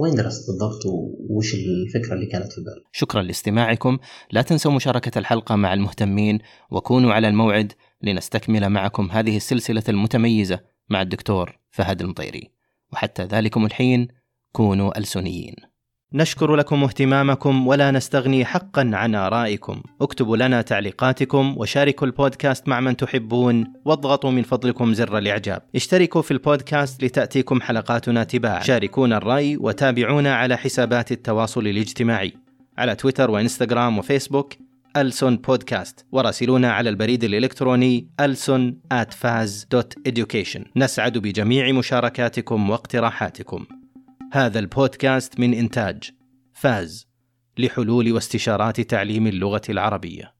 وين درست بالضبط وش الفكرة اللي كانت في بالك؟ شكرا لاستماعكم، لا تنسوا مشاركة الحلقة مع المهتمين وكونوا على الموعد لنستكمل معكم هذه السلسلة المتميزة مع الدكتور فهد المطيري. وحتى ذلكم الحين كونوا ألسنيين. نشكر لكم اهتمامكم ولا نستغني حقا عن آرائكم. اكتبوا لنا تعليقاتكم وشاركوا البودكاست مع من تحبون واضغطوا من فضلكم زر الإعجاب. اشتركوا في البودكاست لتأتيكم حلقاتنا تباعا. شاركونا الرأي وتابعونا على حسابات التواصل الاجتماعي. على تويتر وإنستغرام وفيسبوك ألسون بودكاست. وراسلونا على البريد الإلكتروني ألسون at faz.education نسعد بجميع مشاركاتكم واقتراحاتكم. هذا البودكاست من إنتاج فاز لحلول واستشارات تعليم اللغة العربية.